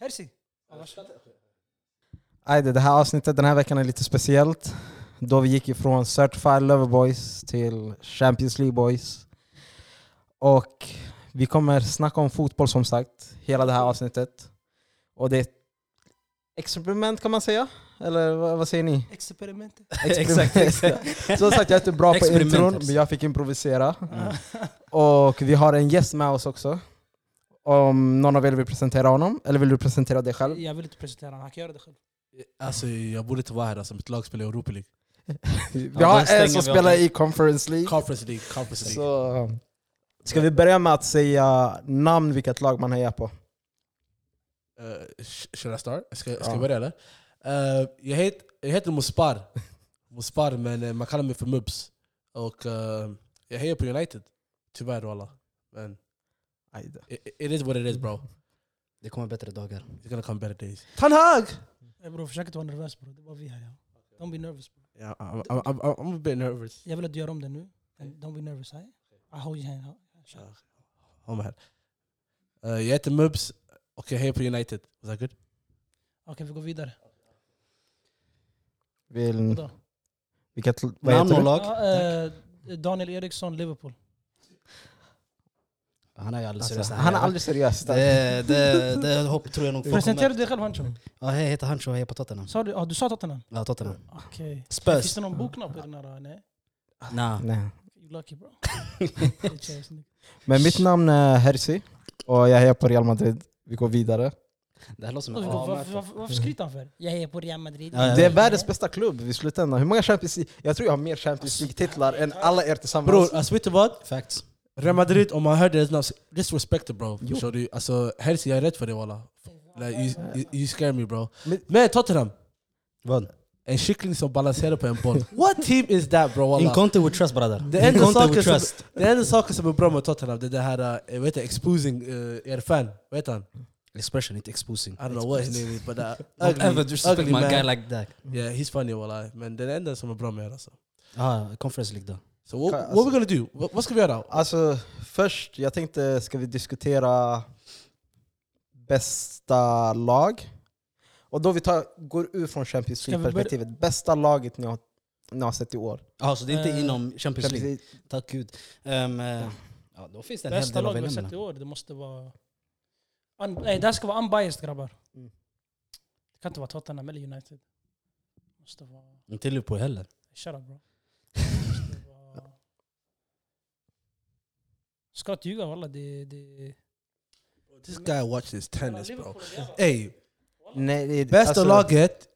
Herzi. Ajde, det här avsnittet den här veckan är lite speciellt. Då vi gick ifrån Certified Lover Boys till Champions League Boys. Och vi kommer snacka om fotboll som sagt, hela det här avsnittet. Och det är ett experiment kan man säga? Eller vad, vad säger ni? Experimentet. Experiment. exakt. Som sagt, jag är inte bra på intron, men jag fick improvisera. Och vi har en gäst med oss också. Om någon av er vill presentera honom, eller vill du presentera dig själv? Jag vill inte presentera honom, han kan göra det själv. Alltså jag borde inte vara här, alltså, mitt lag spelar i Europa League. Vi Ja, har en som spelar i Conference League. Conference League, Conference League. Så, ska vi börja med att säga namn, vilket lag man hejar på? Uh, sh- should I start? Ska, ska Ja. jag börja eller? Uh, jag, het, jag heter Mospar. Mospar men eh, man kallar mig för Mubs. Och eh, jag hejar på United. Tyvärr walla. Men. It, it is what it is bro. Det kommer bättre dagar. It's gonna come better days. Tanhag! Eh, Bror försök inte vara nervös bror, det bara vi här. Ja. Don't be nervous bro. Yeah, I'm, I'm, I'm, I'm a bit nervous. Jag vill att du gör om det nu. Don't be nervous. Hey? I hold your hand. Håll mig här. Uh, jag heter Mubs och jag hejar på United. Was that good? Okej vi går vidare. Vill, vilket, vad Namn heter och du? eh, Daniel Eriksson, Liverpool. Han är ju aldrig Alltså, seriös. han är aldrig seriös. Det, det, det hopp tror jag nog Presenterar du dig själv Hancho? Ja, hej, jag heter Hancho och hejar på Tottenham. Sa du, ah, du sa Tottenham? Ja, Tottenham. Okej. Finns Spurs. det någon boknapp i den här? Nej? Nah. Nej. You lucky bro. Men mitt namn är Herzi och jag hejar på Real Madrid. Vi går vidare. Det här låter som Varför, en varför, varför, varför skryter han för? Jag är på Real Madrid. Ja, ja, Det är ja. världens bästa klubb i slutändan. Hur många Champions League? Jag tror jag har mer Champions League-titlar än alla er tillsammans. Bror, alltså vet du vad? Facts. Real Madrid, om man hör deras namn, disrespect it bro. Jo. Förstår du? Alltså, Herzi, jag är rädd för dig walla. Like, you, you, you scare me bro. Men- Men Tottenham, Vad? en kyckling som balanserar på en boll. What team is that bro In walla? conte with trust brother. Det enda In saken som, enda saken som är bra med Tottenham det är det här, uh, vet du, exposing uh, er fan. Vad heter han? Expression, inte exposing. I don't know what his name is but uh, Don't ugly, ever disrespect ugly my man. guy like that. Yeah, he's funny walla. Men det är det enda som är bra med er alltså. Ah, conference league då. So what, Alltså- what we gonna do? What, vad ska vi göra? Alltså, först, jag tänkte, ska vi diskutera bästa lag? Och då vi tar, går ur från Champions League-perspektivet. Bästa laget ni har, ni har sett i år? Ah, så det är inte Eh, inom Champions Champions League? League. Tack gud. Um, eh, ja, då finns det en Bästa del att lag vi har sett i år, det måste vara... Un, nej, det här ska vara unbiased grabbar. Mm. Det kan inte vara Tottenham eller United. Det måste vara... Inte Liverpool heller. Shut up bro. Det måste vara... Ska inte ljuga walla, det... det This guy watches tennis bro. Ey, Nej, det bästa alltså, laget,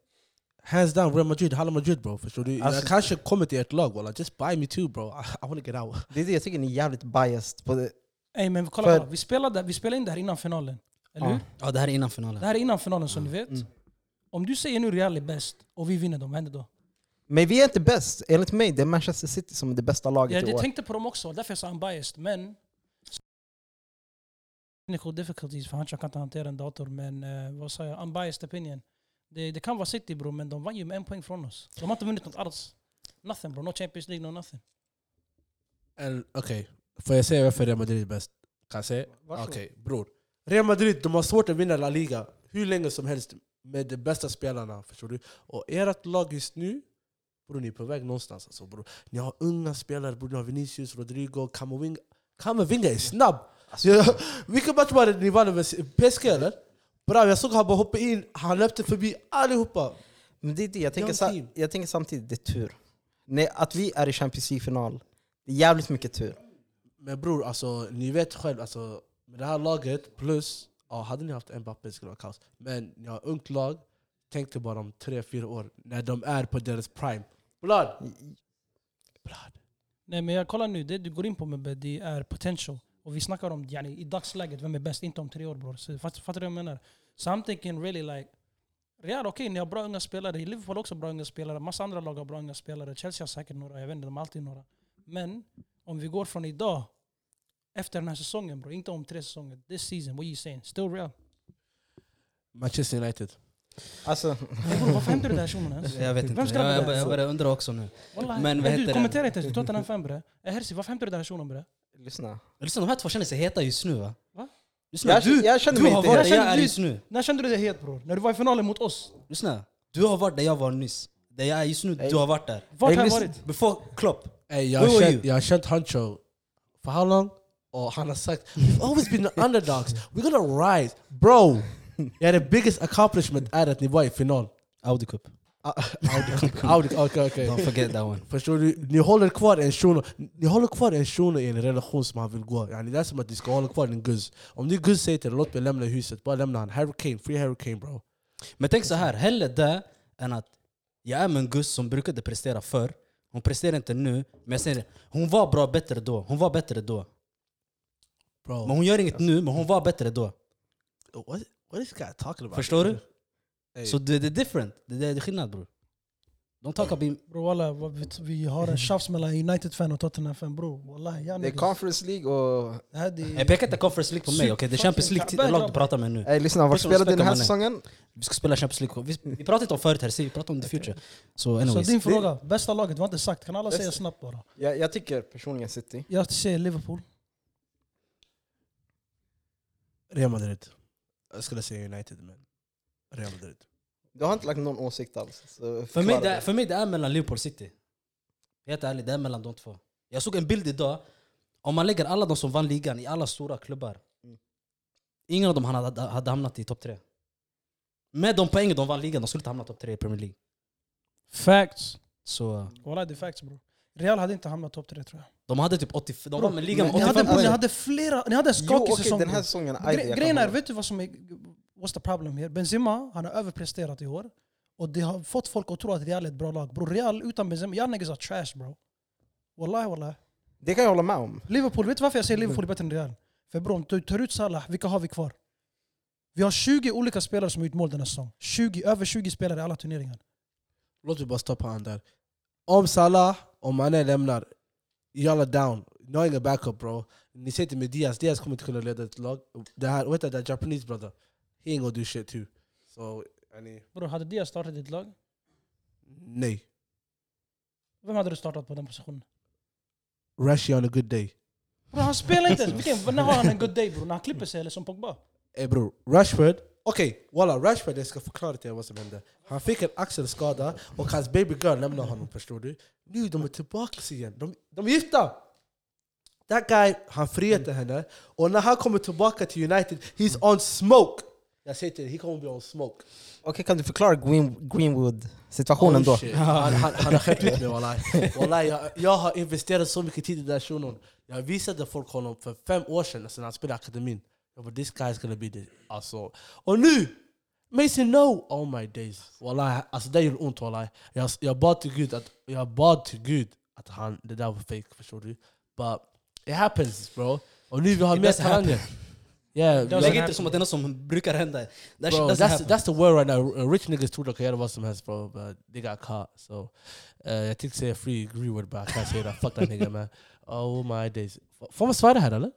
hands down Real Madrid, Hala Madrid bro. Förstår du? Alltså- jag kanske kommer till ert lag walla. Just buy me too bro. I, I wanna get out. Det är det jag tycker ni är jävligt biased på. Det. Ey men kolla, För- kolla. Vi, spelade, vi spelade in det här innan finalen. Eller Ja. hur? Ja, det här är innan Det finalen. här är innan finalen som ni vet. Mm. Om du säger nu Real är bäst och vi vinner dem, vad händer då? Men vi är inte bäst. Enligt mig det är Manchester City som är det bästa laget Jag, i jag år. tänkte på dem också, därför jag sa unbiased. Men... Technical difficulties, för han kan inte hantera en dator. Men eh, vad sa jag? Unbiased opinion. Det, det kan vara City bror, men de vann ju med en poäng från oss. De har inte vunnit något alls. Nothing bro, no Champions League, no nothing. And, okay. Får jag säga varför Real Madrid är bäst? Kan jag säga? Okej, bror. Real Madrid de har svårt att vinna La Liga hur länge som helst med de bästa spelarna. Förstår du? Och ert lag just nu, bror ni är på väg någonstans. Alltså, bror. Ni har unga spelare, bror. Ni har Vinicius, Rodrigo, Camavinga. Camavinga är snabb! Ja, Vilken match var det ni vann över PSG eller? Bra, jag såg han bara hoppa in, han löpte förbi allihopa. Men det är det. Jag, tänker sa, jag tänker samtidigt, det är tur. Nej, att vi är i Champions League-final, det är jävligt mycket tur. Men bror, alltså, ni vet själv, alltså, med det här laget plus, ja, hade ni haft Mbappé skulle det vara kaos. Men ni har ett ungt lag, tänk dig bara om tre, fyra år, när de är på deras prime. Blood! Blood. Nej men jag kollar nu, det du går in på med det är potential. Och vi snackar om yani, i dagsläget, vem är bäst? Inte om tre år bror. Så Fattar fattar du vad jag menar? So I'm thinking really like... Real, okej ni har bra unga spelare. Liverpool har också bra unga spelare. Massa andra lag har bra unga spelare. Chelsea har säkert några, jag vet inte, de har alltid några. Men om vi går från idag, efter den här säsongen bror, inte om tre säsonger. This season, what you saying? Still real? Manchester United. Alltså, bror, varför hämtar du den här shunon ens? Jag vet inte. Vem ska Jag, jag, jag börjar undra också nu. Wallahi. Men heter du det? kommenterar inte ens, du Tottenham fan bre. Eh, Herzi, varför hämtar du den här shunon bre? Lyssna. Lyssna, de här två känner sig heta just nu va? Va? Lyssna, Jag, du, jag känner du mig har inte varit där jag känner är just nu. När kände du dig het bror? När du var i finalen mot oss? Lyssna, du har varit där jag var nyss. Där jag är just nu, Ey. du har varit där. Vart har jag varit? Before Klopp. Ey, jag, Where har känt, jag har känt Huncho för how long? Och han har sagt We've always been the underdogs, we're gonna rise. Bro! yeah, the biggest accomplishment är att ni var i final. Audi Cup. Ah, Audi, okej okej. Don't forget that one. Förstår du? Ni håller kvar en shuno Ni håller kvar en shuno i en relation som han vill gå. Yani det är som att ni ska hålla kvar din guzz. Om din guzz säger till dig låt mig lämna huset, bara lämna han. Harry Kane, free Harry Kane bro. Men tänk så här, hellre det än att jag är med en Gus som brukade prestera förr. Hon presterar inte nu, men jag säger det, hon var bra bättre då. Hon var bättre då. bro. Men hon gör inget nu, men hon var bättre då. What, what is this guy talking about? Förstår du? Ey. Så det, det är different. Det, det är skillnad bror. Don't talk about... Bro walla, vi, vi har en tjafs mellan United-fan och Tottenham-fan bror. Wallahi, jag Det är conference League och... Jag pekar inte Conference League på mig, okej? Det är Champions League-lag du pratar med nu. Ey lyssna, vart spelade du den här säsongen? Vi ska spela Champions League. Vi, vi pratar inte om förut här, vi pratar om the future. Så Så din fråga, bästa laget var inte sagt. Kan alla säga snabbt bara? Jag, jag tycker personligen City. Jag säger Liverpool. Real Madrid. Jag skulle säga United men Real Madrid. Du har inte lagt någon åsikt alls. så För mig, det, är- för mig det är mellan Liverpool och City. Helt ärligt, det är mellan de två. Jag såg en bild idag, om man lägger alla de som vann ligan i alla stora klubbar. Mm. Ingen av dem hade, hade hamnat i topp tre. Med de poängen de vann ligan, de skulle inte hamna i topp tre i Premier League. Facts. Så Wallahi det är facts bror. Real hade inte hamnat topp tre tror jag. de hade typ 80, de var med ligan med men Ni 85 hade, bror, ni poäng. hade flera, ni hade en Jo skakig okej, säsong. den här säsongen... Gre- Grejen är, vet du vad som är... What's the problem here? Benzema, han har överpresterat i år. Och det har fått folk att tro att Real är ett bra lag. Bror Real utan Benzema, jag niggas are trash bro. Wallahi wallahi. Det kan jag hålla med om. Liverpool, vet du varför jag säger Liverpool är bättre än Real? För bror, om du tar ut Salah, vilka har vi kvar? Vi har 20 olika spelare som har gjort mål den här säsongen. 20, över 20 spelare i alla turneringar. Låt mig bara stoppa han där. Om Salah och Mané lämnar, jalla down. Ni har ingen backup bro. Ni säger till mig Diaz, Diaz kommer inte kunna leda ett lag. Det här, vet du, det Japanese brother, he ain't gonna do shit too. So, yani, Bror, hade Diaz startat ditt lag? nej. Vem hade du startat på den positionen? Rashi on a good day. Bror han spelar inte ens. Vilken, när har han en good day bror? När han klipper sig eller som Pogba? Ey bror, Rashford, okej walla Rashford, jag ska förklara till er vad som hände. Han fick en axelskada och hans baby girl lämnade honom förstår du. Nu de är tillbaka igen, de, de är gifta! That guy, han friade henne och när han kommer tillbaka till United, he's on smoke! Jag säger till dig, he kommer bli on smoke. Okej, kan du förklara Green, Greenwood-situationen då? Oh, shit. Han, han, han har skämt ut mig wallahi. wallahi jag, jag har investerat så mycket tid i den där shunon. Jag visade folk honom för fem år sedan, alltså när han spelade i akademin. Jag bara, this guy's gonna be the... Alltså. Och nu! Mason no! Oh my days. Wallahi, alltså det gjorde ont wallahi. Jag, jag bad till Gud att, jag bad till Gud att han, det där var fake, förstår du? But it happens bro. Och nu vi har mer talanger. Yeah, doesn't Lägg inte som att det är något som brukar hända. That Bro, doesn't that's, happen. that's the word right now. Uh, Rich niggas tror de kan göra vad som helst bro, but they got caught. So, uh, jag tänkte säga free Greenwood but I can't say that. Fuck that nigga man. Oh my days. Får man svära här eller?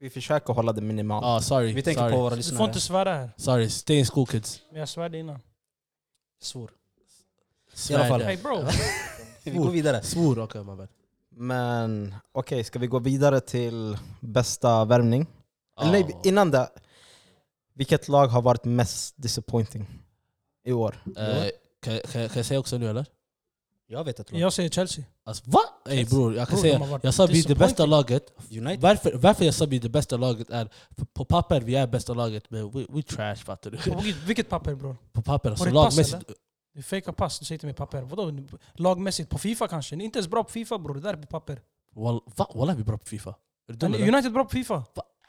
Vi försöker hålla det minimalt. Oh sorry. Vi tänker sorry. på våra Du får lyssnare. inte svära här. Sorry, stay in school kids. Men jag svärde innan. Svår. Svär alla fall. Hey bro. Vi går vidare. Svor, okej my bad. Men okej, ska vi gå vidare till bästa värvning? Eller nej, Oh. innan det. Vilket lag har varit mest disappointing i år? Eh, kan, kan, kan jag säga också nu eller? Jag vet ett lag. Jag säger Chelsea. Alltså, va? Ey bror, jag kan Bror, säga, jag sa vi är det bästa laget. United. Varför, varför jag sa vi är det bästa laget är, på, papper vi är bästa laget men we, we trash fattar du? På vilket- Vilket papper bror? På papper, alltså lagmässigt. Du fejkar pass, du säger till mig papper. Vadå? Lagmässigt? På Fifa kanske? Ni är inte ens bra på Fifa bror, det där är på papper. Wall, va? Wallah vi är bra på Fifa. Är du dum eller? United är bra på Fifa.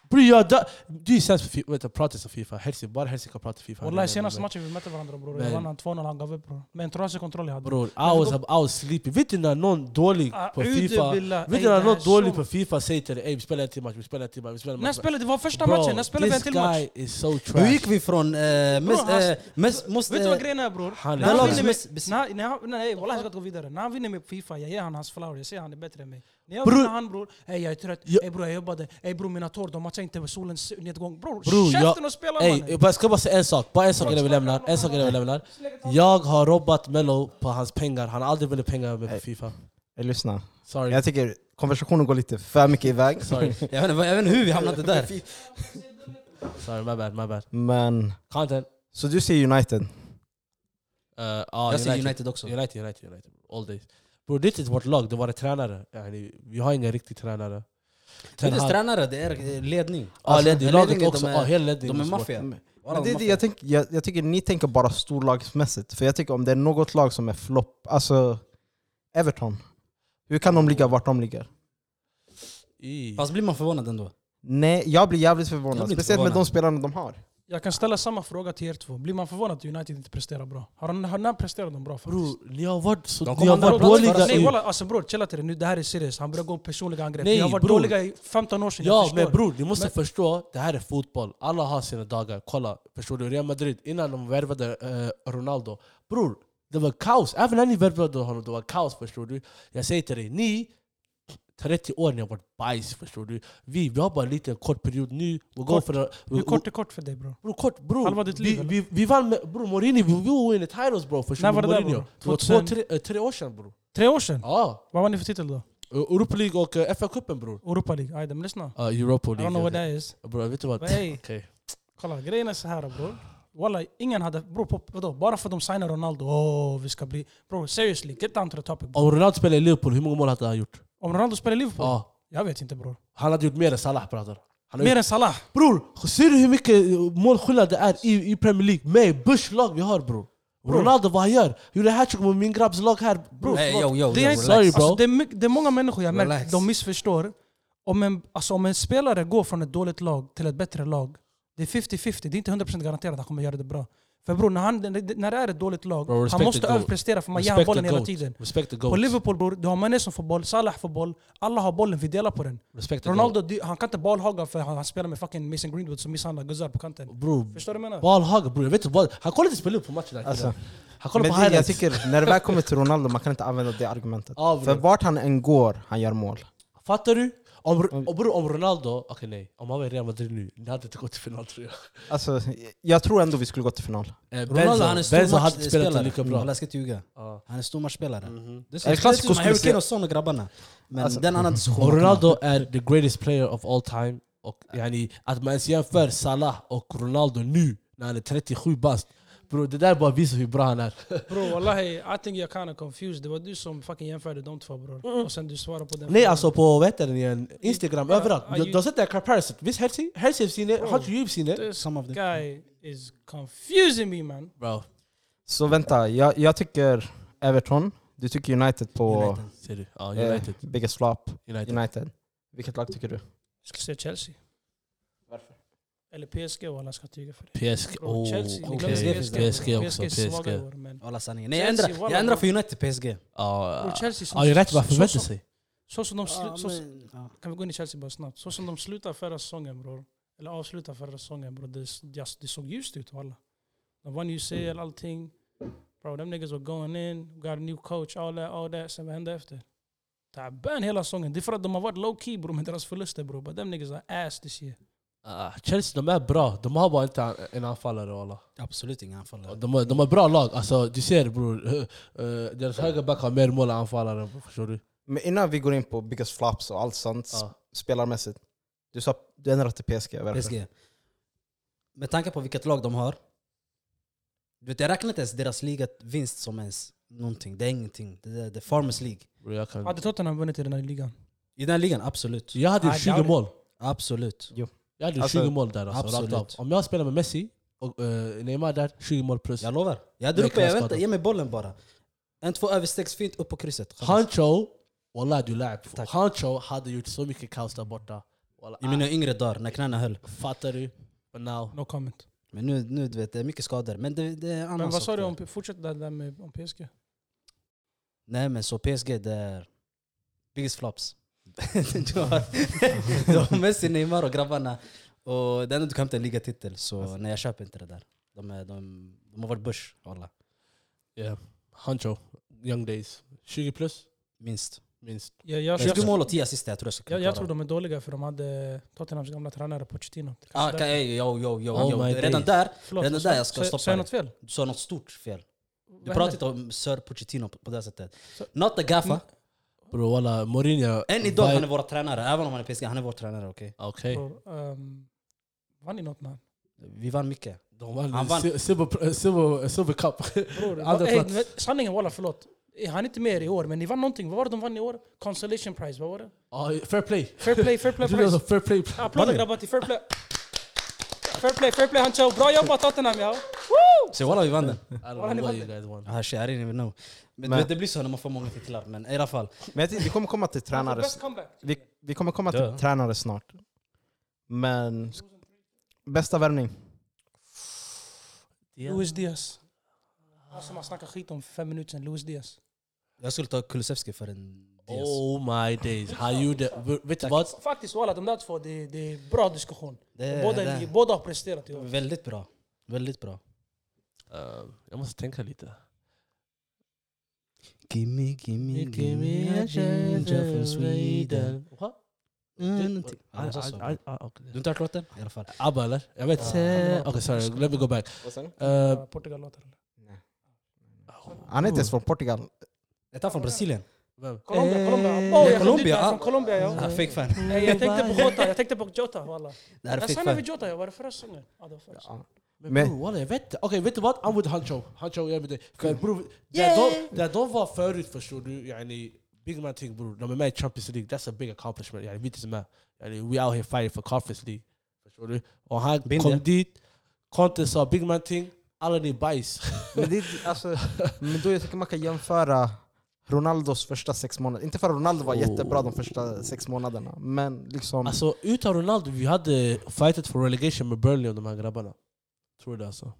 Bror jag dör! Du är sämst på Fifa, vänta prata om Fifa. Helsing, bara Helsing kan prata Fifa. Wallahi senaste matchen vi mötte varandra bror, jag vann han 2-0, han gav upp bror. Med en trasig kontroll jag hade. Bror, I was, I was sleepy. Vet du när någon dålig Ah, på Fifa... Vet du när någon dålig så- på Fifa säger till dig ey vi spelar en till match, vi spelar en till match, vi spelar en match. det var första Bro, matchen, när spelade vi en this till match? guy is so Hur trash. gick vi från... Eh, eh, Vet du vad grejen är bror? När är han vinner med- Nej wallah jag ska inte gå vidare. När han vinner med Fifa, jag ger han hans flower, jag säger han är bättre än mig. När jag Bror- han bror, ey jag är trött, Ja. ey bror jag jobbade, ey bror mina tår de matchar inte med solens nedgång. Bror Bror, käften jag- och spela Ey, mannen! jag ska bara säga en sak, bara en sak innan vi lämnar. En sak innan vi lämnar. Jag har robbat Mello på hans pengar, han har aldrig velat pengar med på Ey. Fifa. Eh, lyssna. Sorry. Jag tycker konversationen går lite för mycket iväg. Sorry, Jag vet, inte, jag vet inte hur vi hamnade där. sorry, my bad, my bad. Men, Content. så du ser United? Uh, ah, Jag ser United också. United, United, United. All days. Bro, det är vårt lag, det var tränare. Yani, vi har ingen riktig tränare. Det är Ten inte Hag- tränare, det är ledning. Ja, Alltså, ledning. ledningen, Laget också. De Ja, är, hela ledningen de är maffia. Men det, är det, jag, tänk, jag, jag tycker ni tänker bara storlagsmässigt. För jag tycker om det är något lag som är flopp, alltså Everton. Hur kan de ligga vart de ligger? I- Fast blir man förvånad ändå? Nej, jag blir jävligt Jag förvånad. blir inte Speciellt med förvånad. de spelarna de har. Jag kan ställa samma fråga till er två. Blir man förvånad att United inte presterar bra? Har, har, när presterar de bra faktiskt? Bror, ni har varit, så, De ni har varit dåliga Nej i... walla, alltså bror, chilla till det nu. Det här är seriöst. Han börjar gå personliga angrepp. Nej, Ni har varit bror. dåliga i 15 år sedan, Ja men bror, ni måste Men- förstå, det här är fotboll. Alla har sina dagar. Kolla, förstår du? Real Madrid, innan de värvade eh, Ronaldo. Bror, det var kaos. Även när ni värvade honom, det var kaos. Förstår du? Jag säger till dig, ni 30 år ni har varit bajs. Förstår du? Vi, vi har bara en liten kort period nu. Vi Kort. för Hur kort är kort för dig bror? Bror, kort, bror. Halva ditt liv, vi, vi, vi vann med bror Mourinho, vi, vi won titles bro. Förstår När var det där, bror? Det var 2000? två, tre, eh, tre år sedan bror. Tre år sedan? Ja. Vad var ni för titel då? Eh, Europa League och uh, FA-cupen bror. Europa League? Ajde, men lyssna. Uh, Europa I League. don't know what that is. Bror, vet du vad? Hey, Okej. kolla grejen är så här bror. Walla, ingen hade... Bror, på, vadå? Bara för att de signar Ronaldo, åh vi ska bli... Bror, seriously, get down to the topic. Om Ronaldo spelar i Liverpool, hur många mål hade han gjort? Om Ronaldo spelar i Liverpool? Ja. Jag vet inte bror. Han hade gjort mer än Salah. Han har Mer än Salah? Bror, ser du hur mycket målskillnad det är i, i Premier League? Med Bush lag vi har bror. Bror. Ronaldo vad han gör? Gjorde hattrick med min grabbs lag här. Nej, förlåt. yo, yo, Det är. Sorry, bro. alltså, det, är det är många människor jag märkt, Relax. de missförstår. Om en, alltså, om en spelare går från ett dåligt lag till ett bättre lag, det är 50-50. Det är inte 100% garanterat att han kommer göra det bra. För bror, när, han, när det är ett dåligt lag, Bro, han måste överprestera för man ger honom bollen hela tiden. På. Liverpool bror, du har Mané som får boll, Salah får boll, alla har bollen, vi delar på den. Respect Ronaldo, han kan inte bollhaga för han, han spelar med fucking Mason Greenwood som misshandlar guzzar på kanten. Bror, Förstår du vad jag menar? Ballhagger bror. Jag vet inte vad. Han kollar inte spela på matchen. där Alltså, han kollar Men på det, jag highlights. tycker, när det väl kommer till Ronaldo, man kan inte använda det argumentet. Ja, För vart han än går, han gör mål. Fattar du? Om, Mm. och bror, om Ronaldo... Okej nej, om han var i Real Madrid nu, ni hade inte gått till final tror jag. Alltså, jag tror ändå vi skulle gå till final. Eh, Ronaldo han är Benzo hade inte spelat stormatchspelare. lika bra. Jag ska inte ljuga. Han är stormatchspelare. Mhm. Det Är skulle Harry Kane och Son och grabbarna. Men Alltså- det är en annan diskussion. Och Ronaldo är the greatest player of all time. Och yani, att man ens jämför Salah och Ronaldo nu, när han är 37 bast. Bro, det där bara visar hur bra han är. Bro wallahi, I think you're kinda confused. Det var du som fucking jämförde de två bror. Och sen du svarade på den Nej alltså på vad heter den igen? Instagram, Ja, överallt. Du, du har sett den comparison? Visst Herzi? Herzi har seen det, har du seen det? This Some of them. guy is confusing me man. Bro, Så vänta, jag, jag tycker Everton, du tycker United på United. ser du? Ja, eh, United. biggest flop. United. United. Vilket lag tycker du? Jag skulle säga Chelsea. Varför? Eller PSG och alla ska tyga för det. PSG, Bro, oh, Chelsea, glömmer PSG, PSG bro. också. är svaga i PSG. år, men Alla sanningen. Nej, jag Chelsea, ändrar, walla, jag ändrar för United PSG. Ja, Bro, Chelsea som- ja, United var så- förväntar så- sig. så som de slu- så. Kan vi gå in i Chelsea bara snabbt? Så som de slutade förra säsongen bror. Eller avslutade förra säsongen bror. Det, det såg ljust ut alla. De vann UCL, allting. Bro, them niggas were going in, got a new coach, all that, all that. Sen vad hände efter? Taban hela säsongen. Det är för att de har varit low key bror med deras förluster bror. But them niggas are ass this year. Ah, Chelsea de är bra, de har bara inte en anfallare walla. Absolut inga anfallare. De har, de har bra lag, alltså du ser bror. Uh, deras högerback har mer mål än anfallare, förstår du? Men innan vi går in på biggest flops och allt sånt, Ja. spelarmässigt. Du sa du ändrade till PSG, varför? PSG. Med tanke på vilket lag de har. Du vet, jag räknar inte ens deras ligavinst som ens någonting. Det är ingenting. Det är, det är Farmers League. Bro, jag, kan... Hade Tottenham vunnit i den här ligan? I den ligan, absolut. jag hade I 20 doubt it. mål. Absolut. Jag hade Alltså, 20 mål där alltså, rakt absolut. av. Om jag spelar med Messi och uh, Neymar där, 20 mål plus. Jag lovar. Jag Det uppe, jag väntar. Ge mig bollen bara. En, två överstegs fint upp på krysset. Hancho, wallah du lär. Hancho hade gjort så mycket kaos där borta. Wallah, I mina yngre dagar, när knäna höll. fattar du? But now, No comment. Men nu, nu du vet, det är mycket skador. Men det, det är annan Men vad sa du om, fortsätt där, där med om PSG? Nej men så PSG det är biggest flops. Du, har, du har Messi, Neymar och grabbarna. Och det enda du kan hämta är en ligatitel. Så nej jag köper inte det där. De, är, de, de har varit börs alla. yeah. Hancho, young days. 20 plus, Minst. minst. Jag, jag, 20 jag, mål och 10 assist jag tror jag jag, jag tror de är dåliga för de hade Tottenhams gamla tränare Pochettino. Ah, ey, yo, yo, yo, Oh yo. Redan days. där, Förlåt, redan där jag ska stoppa jag dig. något fel? du sa något stort fel. Du pratar hände? inte om Sir Pochettino på, på det sättet. Not the gaffa. Bro walla, Mourinho... Än idag han är våra tränare, även om han är PSG, han är vår tränare okej? Okej. Bror, ehm, vann ni något man? Vi vann mycket. De vann Han vann. Silver, eh, silver, silver Cup. Bror, Andra ey, plats. sanningen walla förlåt. Eh, Han är inte med i år, men ni vann någonting. Vad var det de vann i år? Consolation prize, vad var det? Ja, fair play. Fair play, fair play prize. fair play. Applåder grabbar till fair play. Fair play, fair play Hancho. Bra jobbat Tottenham ja. Så walla vi vann den. I don't Vad har ni know what vunnit? you guys won. Ah, shit, I didn't even know. Men, Men- det blir så när man får många titlar, men i alla fall. Men vi kommer komma till tränare, vi, vi kommer komma till tränare snart. Men bästa värvning? Luis Diaz. Han som har snackat skit om för fem minuter sedan, Luis Diaz. Jag skulle ta Kulusevski för en Diaz. Oh my days. Han gjorde... Vet du vad? Faktiskt walla, de där två, det, det är bra diskussion. Det, båda, det, båda har presterat i år. Väldigt bra. Väldigt bra. Eh, jag måste tänka lite. Gimme, gimme, gimme a ginger from Sweden. What? Mm, I- I- okay. Du har inte hört låten? I alla fall. ABBA eller? Jag vet inte. Okej, sorry. Let me go back. Eh, Uh, Portugal-låten. Han är inte ens från Portugal. Är han från Brasilien? vem? Colombia, Colombia. Eh, Oh, jag Colombia, är ah. från Colombia ja. Ah, fake fan. Jag tänkte på Jota, jag tänkte på Jota walla. Det är Jag fan. vid Jota, var det förra säsongen? Ja, det var förra säsongen. Men Men- bror walla, jag vet inte. Okej, vet du vad? I'm with Hancho. Hancho är med dig. För bror, där de, där de var förut förstår du, yani, big man thing bror. De är med i Champions League, that's a big accomplishment. Yani, vi är inte med. Yani, we out here fighting for Conference League. Förstår du? Och han Been kom there. dit, Conte sa big man thing, alla ni bajs. Men, det, alltså, men då jag tycker man kan jämföra Ronaldos första sex månader. Inte för att Ronaldo var Oh. jättebra de första sex månaderna, men liksom... Alltså utan Ronaldo, vi hade fightat för relegation med Burnley och de här grabbarna. Tror du det alltså?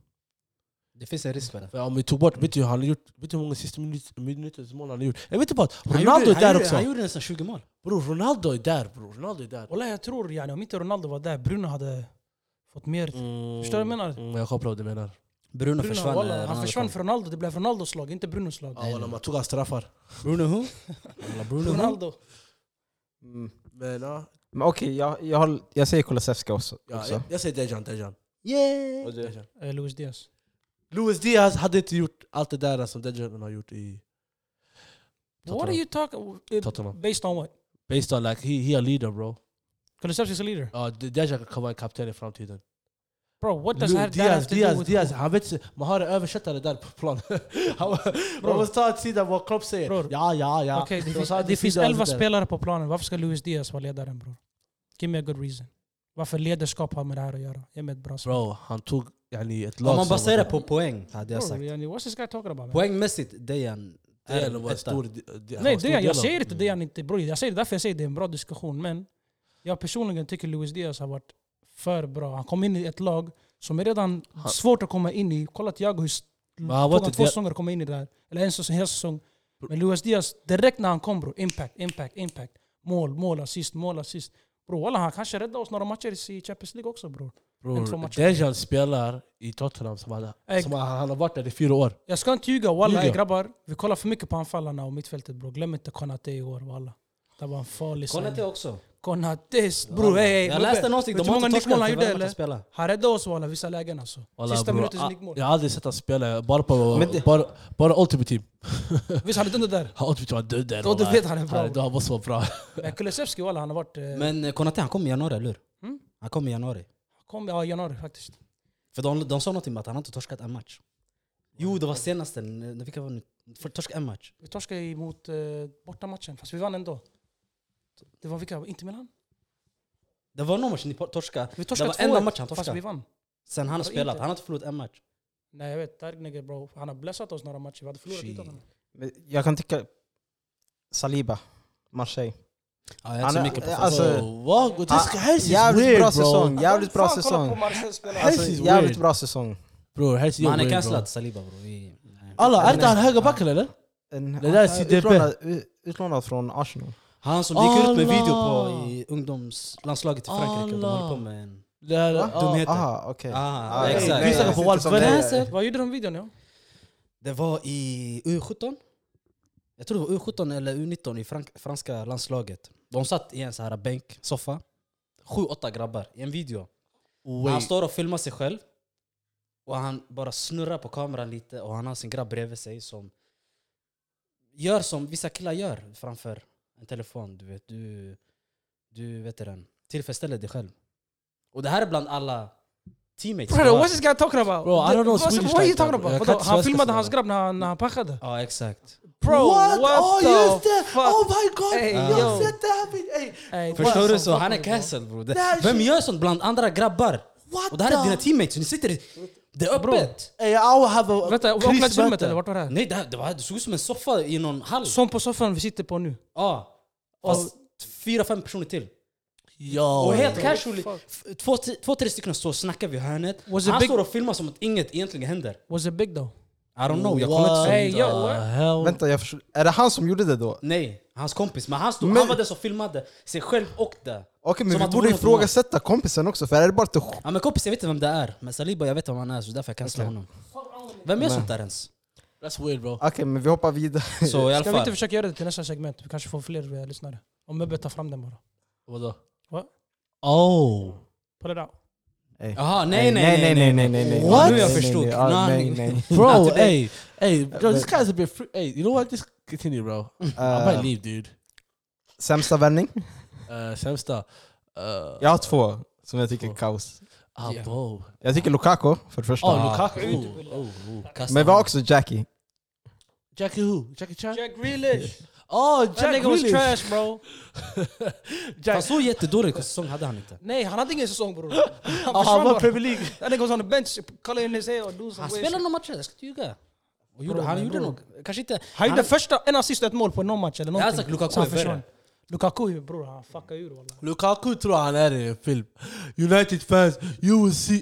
Det finns en risk för det. För om vi tog bort, vet du han har gjort? Vet du hur många sista minut- minuters mål han har gjort? Jag vet inte bara, Han Ronaldo gjorde, är där han, gjorde, också. han gjorde nästan 20 mål. Bror Ronaldo är där bror, Ronaldo är där. Walla jag tror, yani, om inte Ronaldo var där, Bruno hade fått mer. Mm, Förstår du vad jag menar? Mm, jag kopplar vad du menar. Bruno, Bruno, försvann. walla, eh, han Ronaldo försvann kom. för Ronaldo, det blev Ronaldos lag, inte Brunos lag. Ja, walla, man tog hans straffar. Bruno who? Bruno? Ronaldo. Mm. Men ja, Men okej, jag, jag, håll- jag säger Kulusevski också. ja, också. jag, jag säger Dejan, Dejan. Yeah! Eh, Luis Diaz. Luis Diaz hade inte gjort allt det där som Dejan har gjort i What are you talking... eh, Tottenham. Based on what? Based on like, he, he a leader bro. Kulusevski's a leader. Ja, De- Dejan kan vara en kapten i framtiden. Bro, what does Lu- that, that Diaz, have to Diaz, do with... Diaz, han vet inte, man har en översättare där på plan. Han- Man måste ta ett sida vad Klopp säger. Bror. Ja, ja, ja. Okej, det, finns, sa det finns sida 11 där. spelare på planen. Varför ska Luis Diaz vara ledaren bror? Give me a good reason. Varför ledarskap har med det här att göra? Ge mig ett bra svar. Bro, han tog yani, ett lag Om man baserar på poäng, hade jag sagt. yani, what's this guy talking about? Poängmässigt, Dejan är en stor... Nej, del jag säger inte det han inte bror. Jag säger därför jag säger det är en bra diskussion. Men jag personligen tycker Luis Diaz har varit för bra. Han kom in i ett lag som är redan Han- svårt att komma in i. Kolla Thiago hur tog han två säsonger att komma in i det här. Eller en säsong, hel säsong. Men Luis Diaz, direkt när han kom bro, impact, impact, impact. Mål, mål, assist, mål, assist. Bro, walla, han kanske räddade oss några matcher i Champions League också bror. Bror. Dejan spelar i Tottenham som han, som han, han har varit där i fyra år. Jag ska inte ljuga, walla Ljuga. ey, grabbar. Vi kollar för mycket på anfallarna och mittfältet bror. Glöm inte Konate i år walla. Det var en farlig. Konate också. Konates bror, ey, Jag läste någonting, Vet de har hur inte torskat han gjorde eller? han. Han räddade oss walla vissa lägen alltså. Walla, Sista minutens ah, nickmål. Jag har aldrig sett han spela, bara på bara, bara Ultimate Team. Visst han är den där? Han Ultimate Team var död där. Då du vet han är bra. Han- han måste vara bra. Men Kulusevski walla han har varit... eh, Men eh, Konate han kom i januari, eller hur? Mm. Han kom i januari. Kom ja, i januari faktiskt. För de, de sa någonting om att han inte torskat en match. Jo, det var senaste. När- Vilka var det? nu? För Torska en match. Vi torskade emot eh, bortamatchen, fast vi vann ändå. Det var vilka? Inte Milan? Det var någon match ni torskade. Vi Det torskade var enda 2-1, matchen han fast vi torskade. vann. Sen han har det spelat. inte? Han har inte förlorat en match. Nej jag vet, där nigga bro. Han har blessat oss några matcher, vi hade förlorat utan honom. Jag kan tycka... Saliba, Marseille. Ja, jag är inte så mycket på alltså- alltså, Bro, what? This Ah, is jävligt weird bra bro. säsong. Jävligt bra säsong. Alltså, Alltså, is jävligt weird. bra säsong. Bror, ser Men han är weird, cancellad, Saliba bror. Alla, är inte han backen eller? Det där är u- utlånad från Arsenal. Han som gick ut med video på i ungdomslandslaget i Frankrike. De håller på med en... Dumheter. Aha, okej. Ah, exakt. nej, Visa nej, på det- Vad gjorde de videon ja? Det var i U17. Jag tror det var U17 eller U19 i frank- franska landslaget. De satt i en så här bänk, soffa. Sju, åtta grabbar i en video. Han står och filmar sig själv. Och han bara snurrar på kameran lite och han har sin grabb bredvid sig som gör som vissa killar gör framför en telefon, du vet. Du, du vet den. Tillfredsställer dig själv. Och det här är bland alla teammates. Har. what's this guy talking about? Bro, I don't know What- Swedish What are you talking bro. about? Vadå, Han filmade hans grabb när han, när han packade. Ja, exakt. Bro, what, oh, the just det! Oh my god! Hey, jag har sett det här! Hey, Förstår what du? Så han är bro? cancelled bro. Vem gör sånt bland andra grabbar? What Och det här är the- dina teammates, ni sitter i... Det är Bro. öppet! Ey, I will have a Vänta, omklädningsrummet eller vart var det här? Nej, det, här, det, var, det såg ut som en soffa i någon hall. Som på soffan vi sitter på nu. Ja. Fast fyra, fem personer till. Yo. Och helt casually, två, två, tre stycken står och snackar vid hörnet. Was it Han big- står och filmar som att inget egentligen händer. Was it big though? I don't know, jag kommer What inte Hey, yo, hell? Vänta, jag förstår. Är det han som gjorde det då? Nej, hans kompis. Men han, stod, Men- han var den som filmade sig själv och det. Okej, men Som vi borde ifrågasätta kompisen också, för är det bara att Ja men kompis, jag vet inte vem det är. Men Saliba, jag vet vem han är, så därför jag cancelar honom. Vem gör sånt där ens? That's weird bro. Okej, men vi hoppar vidare. Så i Ska vi inte försöka göra det till nästa segment? Vi kanske får fler eh, lyssnare. Om Mebbe tar fram den bara. Vadå? What? Oh. Put it out. Ey. Jaha, nej nej nej, nej, nej, nej, nej. What? Nu jag Nej, nej, förstod. nej, ja, nej, nej. nej. Bro, Not today. hey, hey, bro, this guy's a bit free. Hey, you know what? Just continue, bro. I Eh, might leave, dude. Sämsta vändning? Uh, sämsta. Uh, Jag har två som jag tycker är kaos. ah, Yeah. bro. Jag tycker Lukaku för det första. Oh, Lukaku. Oh, oh, oh. Kasta Men vi har honom. också Jackie. Jackie who? Jackie Chan? Jack Grealish! Oh, That Jack nigga was Grealish. trash bro. Jack. Fast så jättedålig säsong hade han inte. Nej, han hade ingen säsong bror. Han Oh, han försvann var bara. Premier League. That nigga was on the bench, kolla in his hair och do some Han weird spelade shit. några matcher, jag ska inte ljuga. Och gjorde, Bro, han men gjorde bro. nog, kanske inte... Han gjorde första, en assist och ett mål på någon match eller hade någonting. sagt Lukaku Så han är värre. Lukaku bror, han fuckade ur wallah. Lukaku tror han är i en film. United fans, you will see...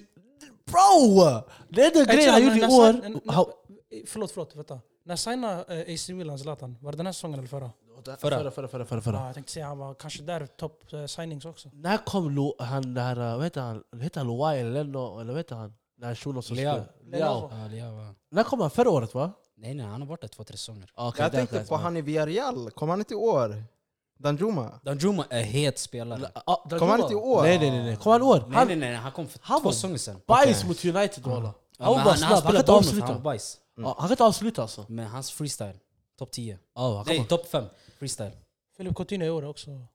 Bro! Det är den grejen han gjorde i år. Han- Förlåt, förlåt. Vänta. När signade eh, AC Milan Zlatan? Var det den här säsongen eller förra? Förra. Förra, förra, förra, förra. förra. Ja, jag tänkte säga han var kanske där topp eh, signings också. När kom Lo, han där, uh, vad heter han? Heter han Luai eller Leno? Eller vad heter han? Den här shunon som Leao. Leao. Ja. När kom han? Förra året va? Nej nej, han har varit där två, tre säsonger. Okay, Jag tänkte på han i Villarreal. Kom han inte i år? Danjuma? Danjuma är het spelare. Kom han inte i år? Nej nej nej, nej. kom han i år? Nej Han nej nej, han kom för han två säsonger sedan. bajs mot United walla. Han var han, snabb, han kan inte avsluta. Mm. Ja, Han kan inte avsluta alltså. Men hans freestyle, topp 10. Ja, han Nej, topp 5 freestyle. Philip Coutinho i år också.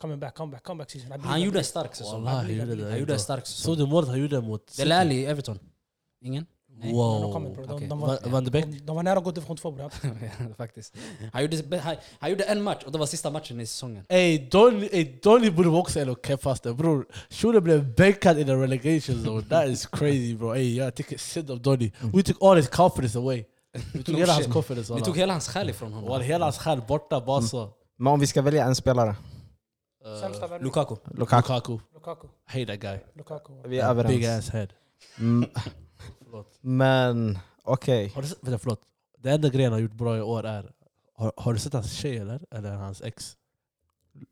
Coming back, comeback, comeback season. I believe, Han I gjorde en stark säsong. Wallahi, Han gjorde det. gjorde en stark Såg säsong. du målet han gjorde mot... Dele Alli, Everton. Ingen? Nej. Wow. comment, bro. De, Okej. de, var, Van de Beek? de, de var nära att gå till division 2 bror. Faktiskt. Han gjorde, han, han gjorde en match och det var sista matchen i säsongen. Ey, Donny ey, Donny borde också ändå keppas där bror. Shunon blev bänkad in the relegation zone. That is crazy bro. Ey, jag tycker synd om Donny. We took all his confidence away. Vi tog hela hans confidence. Vi tog hela hans själ ifrån Walla, honom. hela hans själ borta bara så. Men om vi ska välja en spelare? Uh. Lukaku. Lukaku. Lukaku. Lukaku. Hate that guy. Lukaku. Vi är Big överens. ass head. Mm, Förlåt. men okej. Har du sett, vänta, förlåt. Det enda grejen han gjort bra i år är... Har, har du sett hans tjej eller? Eller hans ex?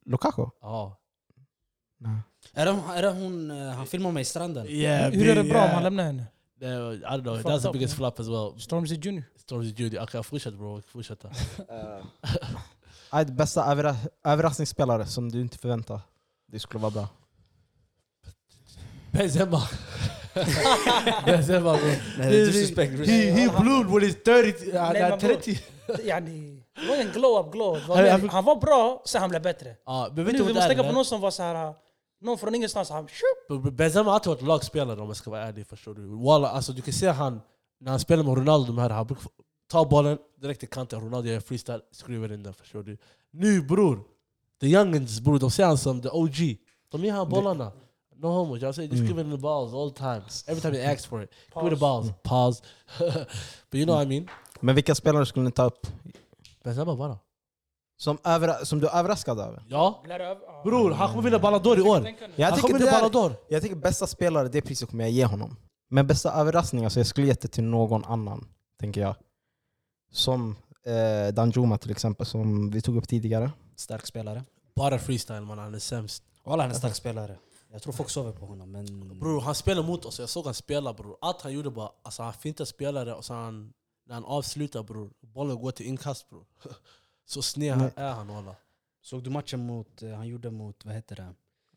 Lukaku? Ja. Nej. Är det, är det hon, eh, han filmar mig i stranden? Yeah, Hur är det bra om han lämnar henne? I don't know, Fucked that's the up, biggest man. flop as well. Stormzy Jr. Stormzy Judy. Okej, fortsätt bro. Fortsätta. Nej, bästa överra överraskningsspelare som du inte förväntade det skulle vara bra. Benzema. Benzema bro. Nej, det är disrespect. He, he blew when he's 30. Uh, Nej, men bro. 30. Yani, det var en glow-up glow. Var Han- var bra, sen han blev bättre. Ja, men vet Nu, du vi måste tänka på någon som var så här. Någon från ingenstans. Han. Benzema har alltid varit lagspelare om jag ska vara ärlig. Förstår du? Walla, alltså, du kan se han, när han spelar med Ronaldo, de här, han brukar ta bollen direkt till kanten. Ronaldo gör freestyle, skriver in den. Förstår du? Nu bror, the youngins bror, de ser han som the OG. De ger han bollarna. No homo, jag säger just Mm. give him the balls all the time. Every time he asks for it. Give me the Pause. balls. Pause. But you know what I mean? Men vilka spelare skulle ni ta upp? Benzema bara. Som, som du är överraskad över? Ja. Bror, han kommer vinna Ballon d'Or i år. Jag Han tycker, kommer det vinna är, Ballon d'Or. jag tycker bästa spelare, det priset kommer jag ge honom. Men bästa överraskning, alltså jag skulle gett det till någon annan, tänker jag. Som eh, Danjuma till exempel, som vi tog upp tidigare. Stark spelare. Bara freestyle man, han är sämst. Walla han är stark spelare. Jag tror folk sover på honom men... Bror, han spelar mot oss. Jag såg han spela bror. Allt han gjorde bara, alltså han fintade spelare och så han, när han avslutar bror, bollen går till inkast bror. Så sned Nej. är han walla. Såg du matchen mot, eh, han gjorde mot, vad heter det?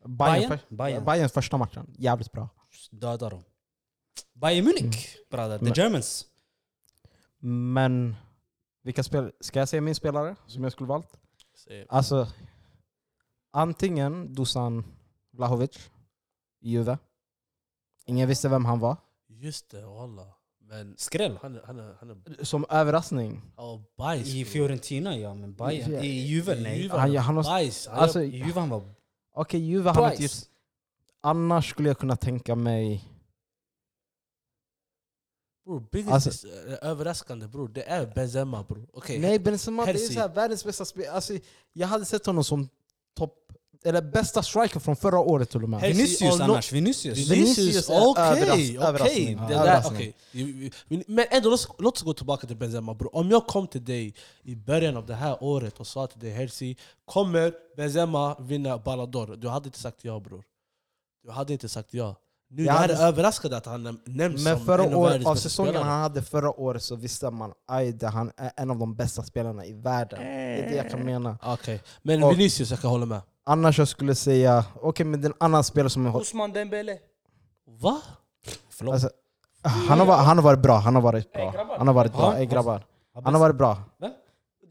Bayern, Bayern? Bayerns första matchen, jävligt bra. Dödar dem. Bayern Munich, brother. The Men- Germans. Men vilka spel ska jag säga min spelare som jag skulle valt? Säg. Alltså, antingen Dusan Vlahovic i Juve. Ingen visste vem han var. Just det, walla. Men Skräll. han är, han är, han är Som överraskning. oh, bajs. I bro. Fiorentina ja, men Bayern. I- Juve nej. Juve, Han- han har- bajs. Han Alltså, I Juve han var Okej, Juve hade inte bajs. just... Annars skulle jag kunna tänka mig... bror, biggest Alltså- eh, överraskande bror, det är Benzema bror. Okej, Nej, Benzema det är så här, världens bästa spelare. Alltså, jag hade sett honom som topp... Eller bästa striker från förra året till och med. Vinicius annars. Vinicius. Vinicius är okej, överras- okej. överraskning. Ja, Men ändå, låt, låt oss gå tillbaka till Benzema bror. Om jag kom till dig i början av det här året och sa till dig Herzi, kommer Benzema vinna Ballon d'Or? Du hade inte sagt ja bror. Du hade inte sagt ja. Nu Jag hade- är överraskad att han näm- nämns Men som förra en av världens av bästa säsongen spelare. han hade förra året så visste man att han är en av de bästa spelarna i världen. Det är det jag kan mena. Okej, men Och- Vinicius jag kan hålla med. Annars jag skulle säga, okej men den annan spelare som jag har... Ousmane Dembele. Va? Förlåt. Alltså, han, har, varit- han har varit bra, han har varit Ey, bra. grabbar. Han har varit Ja, bra, ey grabbar. Han har varit bra.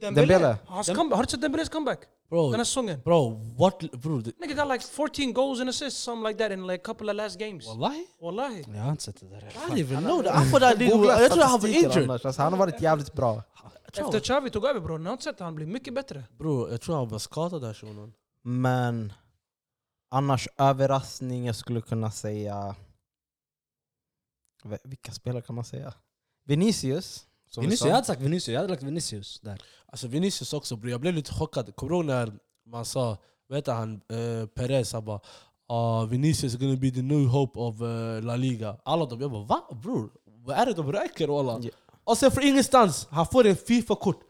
Dembele. Hans comeback. Har du sett Dembeles comeback? Bro, Den här säsongen. bro, what? Bro, det- Nigga got like 14 goals and assists, something like that in like a couple of last games. wallahi? Wallahi. Jag har inte sett det där. I didn't even know that. I thought that Googla nigga, jag tror han var statistiken injured. annars. Alltså, han har varit jävligt bra. Efter Xavi tog över bror, ni har inte sett att han blir mycket bättre. Bro, jag tror han var skadad där shunon. Men annars överraskning, jag skulle kunna säga... Vilka spelare kan man säga? Vinicius. Vinicius, sa. jag hade sagt Vinicius. Jag hade lagt Vinicius där. Alltså Vinicius också bro, jag blev lite chockad. Kommer du ihåg när man sa, vet du han, uh, Perez han bara uh, Vinicius is gonna be the new hope of uh, La Liga. Alla de, jag bara va bror? Vad är det de röker walla? Ja. Och sen för ingenstans, han får en Fifa-kort.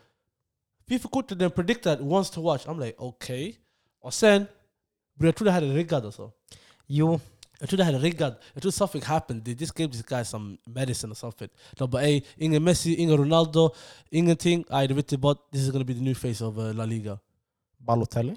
Fifa-kortet den predicted wants to watch. I'm like okej. Okay. Och sen, bro, jag tror det här är riggat alltså. Jo, Jag tror det här är riggat. Jag tror something happened. They just gave this guy some medicine or something. De bara ey, ingen Messi, ingen Ronaldo, ingenting. Aj, du vet inte bara, this is gonna be the new face of uh, La Liga. Balotelli.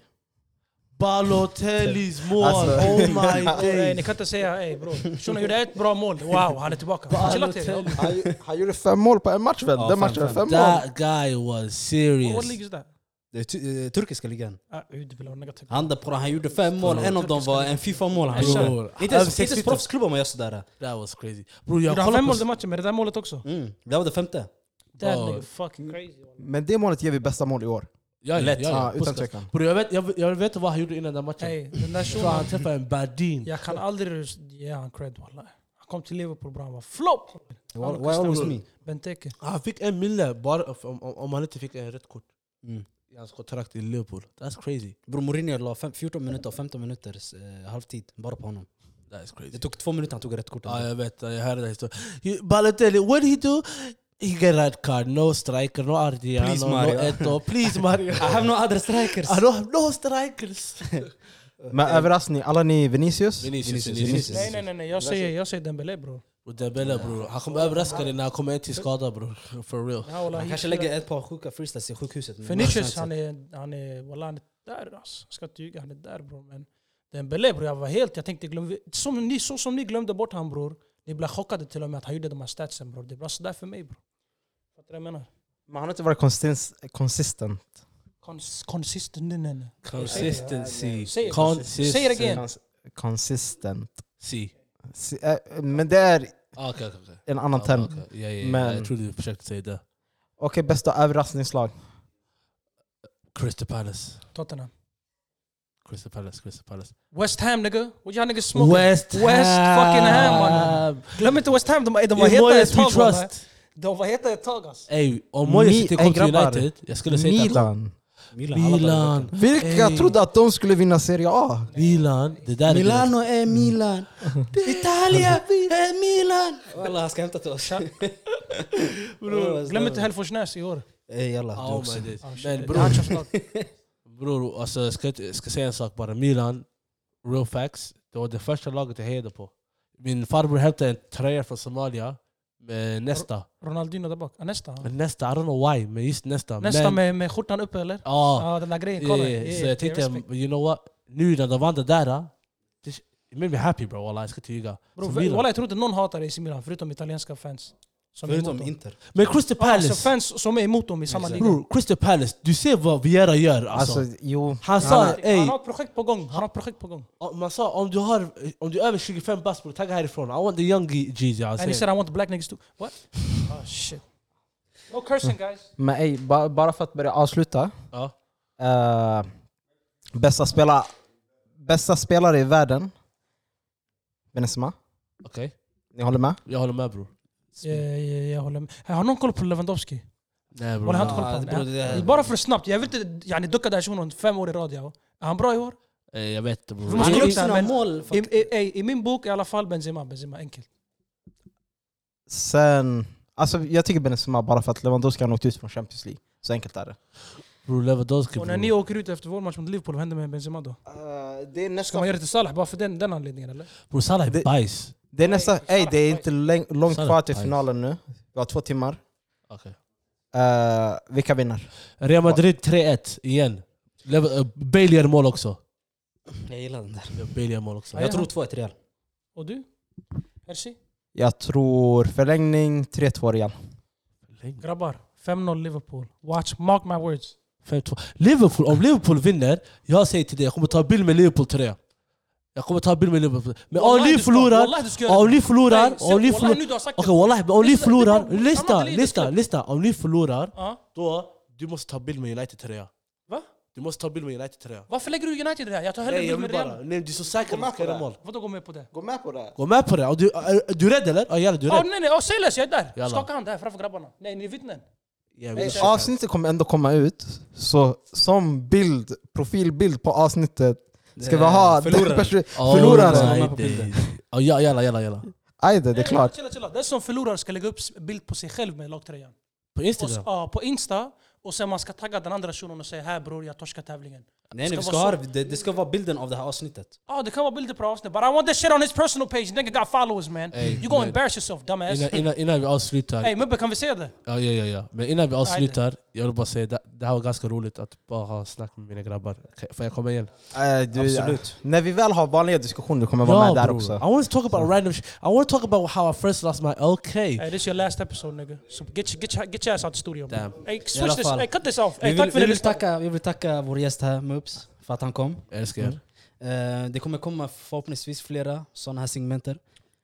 Balotellis mål! Alltså- oh my Ey, ni days! kan inte säga ey bror. Shunon gjorde ett bra mål. Wow, han är tillbaka. Chilla till Balotelli. Han, ju- han gjorde fem mål på en match väl? Ja, Den matchen, fem. fem mål. That guy was serious. What league is that? Det är tu- eh, turkiska ligan. Ah. Han där på han gjorde fem mål, en av dem var en Fifa-mål. Han Bror. gjorde. Inte ens, inte 60 ens proffsklubbar man gör sådär. That was crazy. Bro, jag Gjorde han fem mål den matchen med det där målet också? Mm. Det var det femte. That fucking crazy. Men det målet ger vi bästa mål i år. Ja, ja, Lätt. ja, Ja, ja, utan tvekan. Bro, jag, vet, jag, jag vet vad han gjorde innan den matchen. Ey, den där han träffade en Badin. Jag kan aldrig ge han cred wallah. Han kom till Liverpool bra, han var flop! Why always me? Benteke. Han fick en mille bara om, om, om han inte fick en rött kort Mm. I hans kontrakt i Liverpool. That's crazy. Bror Mourinho la fem, 14 minuter och 15 minuter eh, halvtid bara på honom. That is crazy. Det tog två minuter han tog rätt kort. Ja, jag vet. Jag hörde den historien. Balotelli, what did he do? He get red card, no striker, no Ardiano, Please, no Mario. Eto. Please Mario. I have no other strikers. I don't have no strikers. Men överraskning, alla ni Vinicius? Vinicius, Vinicius. Vinicius. Nej nej nej, nej. Jag, säger, jag säger Dembele bror. Och Dembele bror, han kommer överraska dig när han kommer in till skada bror. For real. Han kanske lägger ett par sjuka freestyles i sjukhuset. Vinicius han är, han är, wallah, han är där alltså. Jag ska inte ljuga, han är där bror. Men Dembele bror, jag var helt, jag tänkte glöm, som ni, så som ni glömde bort han bror. Ni blev chockade till och med att han gjorde de här statsen bror. Det var sådär för mig bror. Fattar du vad jag menar? Men han har inte varit konsistens, consistent. Cons consistent. Consistency. Säg det. Cons- Consistent. Si. Äh, Men det är Ah, okej, okej. en annan Ah, term. Ja, ja, ja. Men- Jag trodde du försökte säga det. Okej, bästa överraskningslag. Crystal Palace. Tottenham. Crystal Palace, Crystal Palace. West Ham nigga. What y'all niggas smoking? West, West fucking Ham mannen. Glöm inte West Ham, de, de var heta ett tag. De var heta ett tag alltså. Ey, om Moyes inte kom till. United, jag skulle säga att Milan. Milan. Milan. Vilka Ey. trodde att de skulle vinna Serie A? Milan. Det där är Milano är Milan. Italia är Milan. Walla, han ska hämta till oss. Glöm inte Hälleforsnäs i år. Ey jalla, du Oh också. my days. Men bror, bror alltså, jag ska, jag ska säga en sak bara. Milan, real facts, det var det första laget jag hejade på. Min farbror hämtade en tröja från Somalia med nästa. Ronaldinho där bak. Ah, nästa. Men nästa, I don't know why, men just nästa. Nästa men, med, med skjortan uppe eller? Ja, Ja, den där grejen. Kolla. yeah. Yeah, Så jag yeah, tänkte, you know what? Nu när de vann det där, det, it made me happy bro, wallah, jag ska inte ljuga. Walla, jag tror inte någon hatar AC Milan förutom italienska fans. Som Förutom. Inter. Men Crystal Ja, Palace, Alltså fans som är emot dem i samma liga. bror, Crystal Palace, du ser vad Viera gör alltså. Alltså, jo. han sa, han- ey, Han har ett projekt på gång. Han har projekt på gång. man sa om du, har, om du är över 25 bast bror, tagga härifrån. I want the young G's. And he said I want the black niggas too. What? Oh shit. No cursing guys. Men ey, ba, bara för att börja avsluta. Ja. Eh, bästa, spela, bästa spelare i världen? Benzema? Okej, Ni håller med? jag håller med bror. Ja, ja, jag håller med. Har någon koll på Lewandowski? Nej bror. Jag det honom. det- Ja. Bara för snabbt, jag vill inte yani, ducka den här shunon fem år i rad. Ja. Är han bra i år? Eh, Jag vet inte bror. Han där, sina mål. I, i, i, min bok i alla fall Benzema. Benzema, enkelt. Sen, alltså jag tycker Benzema bara för att Lewandowski har åkt ut från Champions League. Så enkelt är det. Bror Lewandowski Och när ni åker ut efter vår match mot Liverpool, vad händer med Benzema då? det är Ska man göra det till Salah bara för den, den anledningen eller? Bror Salah är Det- bajs. Det är nästan, Nej, ey, det är inte läng- långt kvar till finalen nu. Vi har två timmar. Okej. Uh, vilka vinner? Real Madrid 3-1 igen. Eh, Bale gör mål också. Jag gillar den där. Bale gör mål också. Ja, Jag tror 2-1 Real. Och du? Hersi? Jag tror förlängning 3-2 Real. Grabbar, 5-0 Liverpool. Watch, mark my words. 5-2. Liverpool, om Liverpool vinner, jag säger till dig, jag kommer ta bild med Liverpool 3. Jag kommer ta bild med Liverpool. Men om ni förlorar, om ni förlorar, om ni förlorar... Okej wallahi, om ni förlorar, lyssna, lyssna, lyssna. Om ni förlorar, då du måste ta bild med United 3. Va? Du måste ta bild med United 3. Varför lägger du United här? Jag tar hellre bild med. Real. Nej, du är så säker på att du ska göra mål. Vadå gå med på det? Gå med på det. Gå med på det. Och Du, är, du rädd eller? Ja, jävlar, du är rädd. nej nej, oh, säg less, jag är där! Skaka hand här framför grabbarna. Nej, ni är vittnen. Avsnittet kommer ändå komma ut, så som bild, profilbild på avsnittet ska vi ha Förloraren. Oh. Ja, ja, jalla, jalla, jalla. Ajde, det är klart. Chilla, chilla. Den som förlorar ska lägga upp bild på sig själv med lagtröjan. På Instagram? ja, på Insta, och sen man ska tagga den andra shunon och säga här bror, jag torskar tävlingen. Nej, nej, vi ska ha, det, det ska vara bilden av det här avsnittet. Ja, det kan vara bilder på avsnitt. But I want that shit on his personal page. Nigga got followers man. Ey, you gonna embarrass yourself dumbass. Innan, innan, innan vi avslutar, Ey Mubbe, kan vi se det? ja, ja, ja, ja. Men innan vi avslutar, jag vill bara säga det, det här var ganska roligt att bara ha snack med mina grabbar. Får jag komma igen? Eh, du, Absolut. När vi väl har vanliga diskussioner, du kommer vara med där också. I want to talk about random shit. I want to talk about how I first lost my LK. Hey, this your last episode nigga. So get, your- get, your- get your ass out the studio. Damn. Hey, I switch this. Hey, cut this off. Vi Hey, vill, tack för vi, vill tacka, vi vill tacka vår gäst här, Mubs, för att han kom. Jag älskar er. Eh, det kommer komma förhoppningsvis flera sådana här segmenter.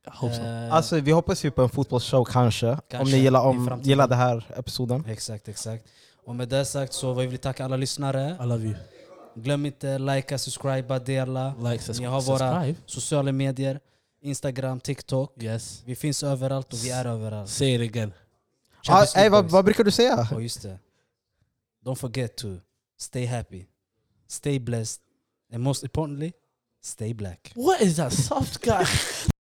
Hoppas så. Eh, Alltså vi hoppas ju på en fotbollsshow kanske, om Kanske, ni gillar, om, gillar den här episoden. Exakt, exakt. Och med det sagt så vill vi tacka alla lyssnare. I love you. Glöm inte likea, subscriba, dela. Like, subs- Ni har våra subscribe. sociala medier. Instagram, TikTok. Yes. Vi finns överallt och vi är överallt. Say it again. Ah, ey, vad, vad brukar du säga? Och just det. Don't forget to stay happy, stay blessed, and most importantly, stay black. What is that soft guy?